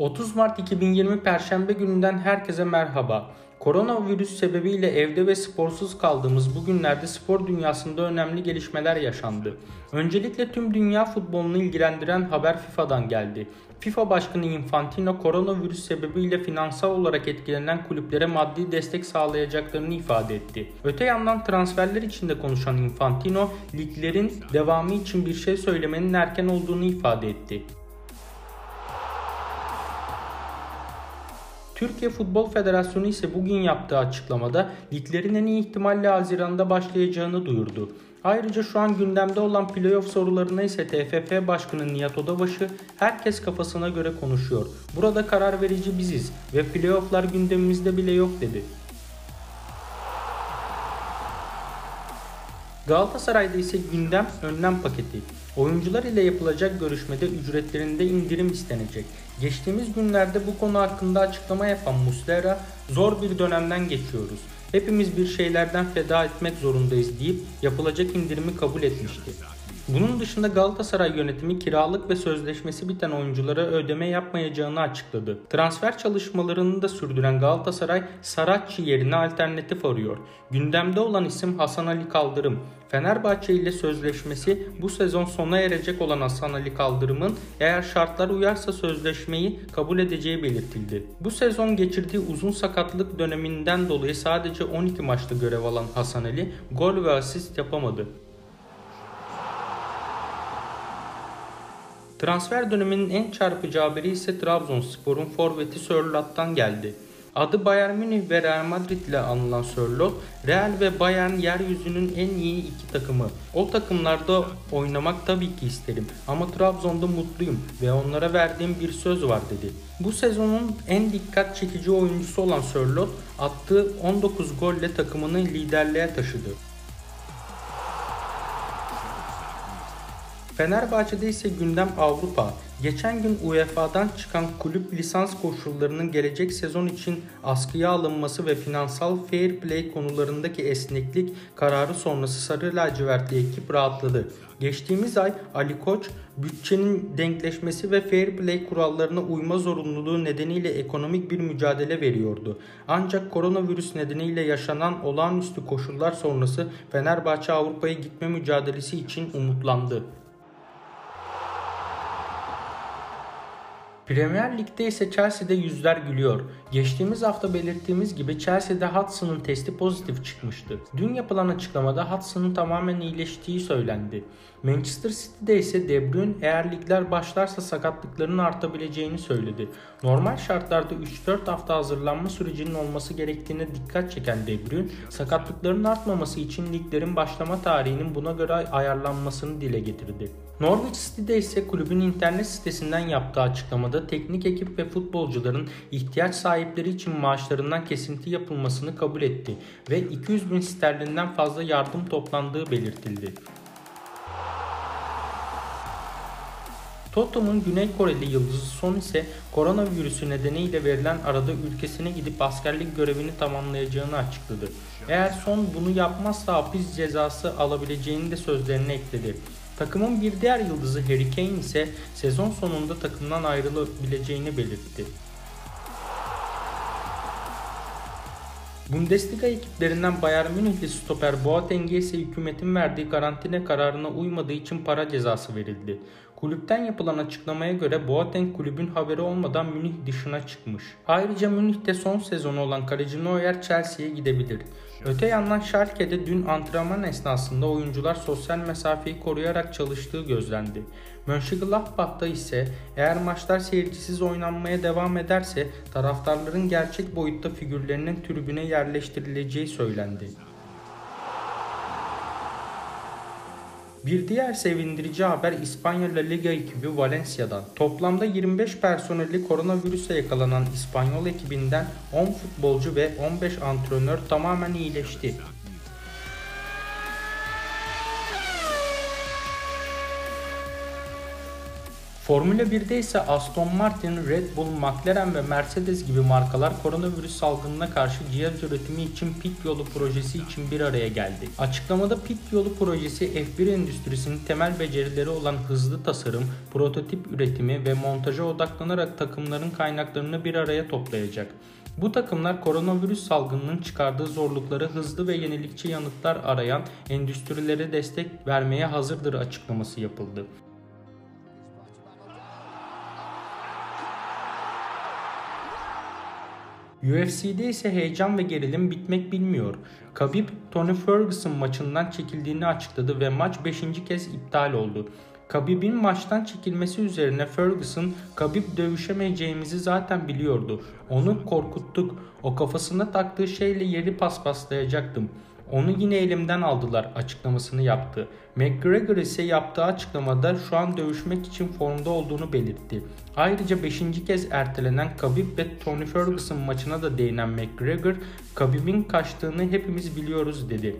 30 Mart 2020 Perşembe gününden herkese merhaba. Koronavirüs sebebiyle evde ve sporsuz kaldığımız bu günlerde spor dünyasında önemli gelişmeler yaşandı. Öncelikle tüm dünya futbolunu ilgilendiren haber FIFA'dan geldi. FIFA Başkanı Infantino koronavirüs sebebiyle finansal olarak etkilenen kulüplere maddi destek sağlayacaklarını ifade etti. Öte yandan transferler içinde konuşan Infantino, liglerin devamı için bir şey söylemenin erken olduğunu ifade etti. Türkiye Futbol Federasyonu ise bugün yaptığı açıklamada liglerin en iyi ihtimalle Haziran'da başlayacağını duyurdu. Ayrıca şu an gündemde olan playoff sorularına ise TFF Başkanı Nihat Odabaşı herkes kafasına göre konuşuyor. Burada karar verici biziz ve playofflar gündemimizde bile yok dedi. Galatasaray'da ise gündem önlem paketi. Oyuncular ile yapılacak görüşmede ücretlerinde indirim istenecek. Geçtiğimiz günlerde bu konu hakkında açıklama yapan Muslera, zor bir dönemden geçiyoruz. Hepimiz bir şeylerden feda etmek zorundayız deyip yapılacak indirimi kabul etmişti. Bunun dışında Galatasaray yönetimi kiralık ve sözleşmesi biten oyunculara ödeme yapmayacağını açıkladı. Transfer çalışmalarını da sürdüren Galatasaray Saratçı yerine alternatif arıyor. Gündemde olan isim Hasan Ali Kaldırım. Fenerbahçe ile sözleşmesi bu sezon sona erecek olan Hasan Ali Kaldırım'ın eğer şartlar uyarsa sözleşmeyi kabul edeceği belirtildi. Bu sezon geçirdiği uzun sakatlık döneminden dolayı sadece 12 maçta görev alan Hasan Ali gol ve asist yapamadı. Transfer döneminin en çarpıcı haberi ise Trabzonspor'un forveti Sörlot'tan geldi. Adı Bayern Münih ve Real Madrid ile anılan Sörlot, Real ve Bayern yeryüzünün en iyi iki takımı. O takımlarda oynamak tabii ki isterim ama Trabzon'da mutluyum ve onlara verdiğim bir söz var dedi. Bu sezonun en dikkat çekici oyuncusu olan Sörlot attığı 19 golle takımını liderliğe taşıdı. Fenerbahçe'de ise gündem Avrupa. Geçen gün UEFA'dan çıkan kulüp lisans koşullarının gelecek sezon için askıya alınması ve finansal fair play konularındaki esneklik kararı sonrası Sarı Lacivertli ekip rahatladı. Geçtiğimiz ay Ali Koç bütçenin denkleşmesi ve fair play kurallarına uyma zorunluluğu nedeniyle ekonomik bir mücadele veriyordu. Ancak koronavirüs nedeniyle yaşanan olağanüstü koşullar sonrası Fenerbahçe Avrupa'ya gitme mücadelesi için umutlandı. Premier Lig'de ise Chelsea'de yüzler gülüyor. Geçtiğimiz hafta belirttiğimiz gibi Chelsea'de Hudson'ın testi pozitif çıkmıştı. Dün yapılan açıklamada Hudson'ın tamamen iyileştiği söylendi. Manchester City'de ise De Bruyne eğer ligler başlarsa sakatlıkların artabileceğini söyledi. Normal şartlarda 3-4 hafta hazırlanma sürecinin olması gerektiğine dikkat çeken De Bruyne, sakatlıkların artmaması için liglerin başlama tarihinin buna göre ayarlanmasını dile getirdi. Norwich City'de ise kulübün internet sitesinden yaptığı açıklamada teknik ekip ve futbolcuların ihtiyaç sahipleri için maaşlarından kesinti yapılmasını kabul etti ve 200 bin sterlinden fazla yardım toplandığı belirtildi. Tottenham'ın Güney Koreli yıldızı Son ise koronavirüsü nedeniyle verilen arada ülkesine gidip askerlik görevini tamamlayacağını açıkladı. Eğer Son bunu yapmazsa hapis cezası alabileceğini de sözlerine ekledi. Takımın bir diğer yıldızı Harry Kane ise sezon sonunda takımdan ayrılabileceğini belirtti. Bundesliga ekiplerinden Bayern Münihli stoper Boateng'e ise hükümetin verdiği karantina kararına uymadığı için para cezası verildi. Kulüpten yapılan açıklamaya göre Boateng kulübün haberi olmadan Münih dışına çıkmış. Ayrıca Münih'te son sezonu olan kaleci Neuer Chelsea'ye gidebilir. Öte yandan Schalke'de dün antrenman esnasında oyuncular sosyal mesafeyi koruyarak çalıştığı gözlendi. Mönchengladbach'ta ise eğer maçlar seyircisiz oynanmaya devam ederse taraftarların gerçek boyutta figürlerinin tribüne yerleştirileceği söylendi. Bir diğer sevindirici haber İspanya La Liga ekibi Valencia'dan. Toplamda 25 personeli koronavirüse yakalanan İspanyol ekibinden 10 futbolcu ve 15 antrenör tamamen iyileşti. Formula 1'de ise Aston Martin, Red Bull, McLaren ve Mercedes gibi markalar koronavirüs salgınına karşı cihaz üretimi için pit yolu projesi için bir araya geldi. Açıklamada pit yolu projesi F1 endüstrisinin temel becerileri olan hızlı tasarım, prototip üretimi ve montaja odaklanarak takımların kaynaklarını bir araya toplayacak. Bu takımlar koronavirüs salgınının çıkardığı zorlukları hızlı ve yenilikçi yanıtlar arayan endüstrilere destek vermeye hazırdır açıklaması yapıldı. UFC'de ise heyecan ve gerilim bitmek bilmiyor. Khabib, Tony Ferguson maçından çekildiğini açıkladı ve maç 5. kez iptal oldu. Khabib'in maçtan çekilmesi üzerine Ferguson, Khabib dövüşemeyeceğimizi zaten biliyordu. Onu korkuttuk. O kafasına taktığı şeyle yeri paspaslayacaktım. Onu yine elimden aldılar açıklamasını yaptı. McGregor ise yaptığı açıklamada şu an dövüşmek için formda olduğunu belirtti. Ayrıca 5. kez ertelenen Khabib ve Tony Ferguson maçına da değinen McGregor, Khabib'in kaçtığını hepimiz biliyoruz dedi.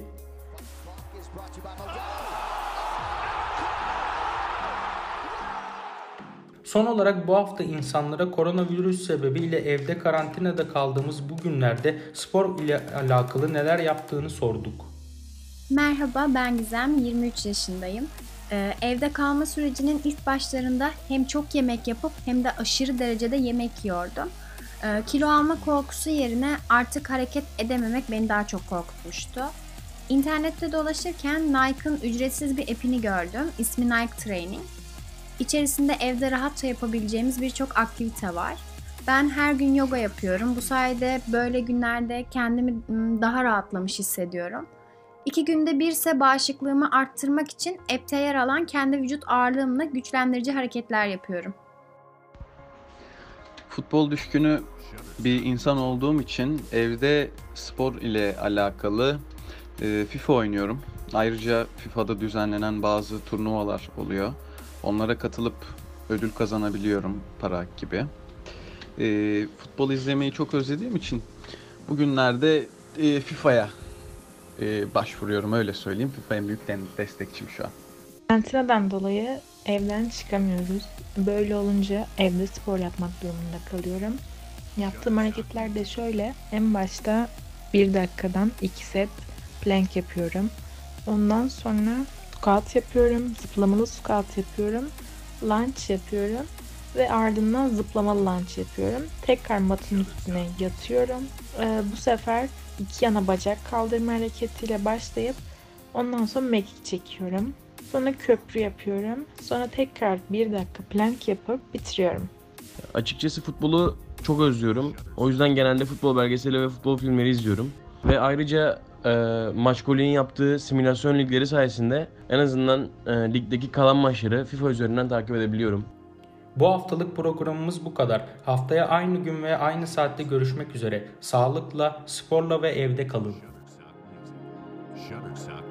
Son olarak bu hafta insanlara koronavirüs sebebiyle evde karantinada kaldığımız bu günlerde spor ile alakalı neler yaptığını sorduk. Merhaba ben Gizem, 23 yaşındayım. Ee, evde kalma sürecinin ilk başlarında hem çok yemek yapıp hem de aşırı derecede yemek yiyordum. Ee, kilo alma korkusu yerine artık hareket edememek beni daha çok korkutmuştu. İnternette dolaşırken Nike'ın ücretsiz bir app'ini gördüm. İsmi Nike Training. İçerisinde evde rahatça yapabileceğimiz birçok aktivite var. Ben her gün yoga yapıyorum. Bu sayede böyle günlerde kendimi daha rahatlamış hissediyorum. İki günde bir ise bağışıklığımı arttırmak için app'te yer alan kendi vücut ağırlığımla güçlendirici hareketler yapıyorum. Futbol düşkünü bir insan olduğum için evde spor ile alakalı FIFA oynuyorum. Ayrıca FIFA'da düzenlenen bazı turnuvalar oluyor. Onlara katılıp ödül kazanabiliyorum para gibi. E, futbol izlemeyi çok özlediğim için bugünlerde e, FIFA'ya e, başvuruyorum öyle söyleyeyim. FIFA en büyük destekçim şu an. Karantinadan dolayı evden çıkamıyoruz. Böyle olunca evde spor yapmak durumunda kalıyorum. Yaptığım hareketler de şöyle. En başta bir dakikadan iki set plank yapıyorum. Ondan sonra squat yapıyorum. Zıplamalı squat yapıyorum. Lunge yapıyorum. Ve ardından zıplamalı lunge yapıyorum. Tekrar matın üstüne yatıyorum. Ee, bu sefer iki yana bacak kaldırma hareketiyle başlayıp ondan sonra mekik çekiyorum. Sonra köprü yapıyorum. Sonra tekrar bir dakika plank yapıp bitiriyorum. Açıkçası futbolu çok özlüyorum. O yüzden genelde futbol belgeseli ve futbol filmleri izliyorum. Ve ayrıca e, Maçkolik'in yaptığı simülasyon ligleri sayesinde en azından e, ligdeki kalan maçları FIFA üzerinden takip edebiliyorum. Bu haftalık programımız bu kadar. Haftaya aynı gün ve aynı saatte görüşmek üzere. Sağlıkla, sporla ve evde kalın. Shutterstock.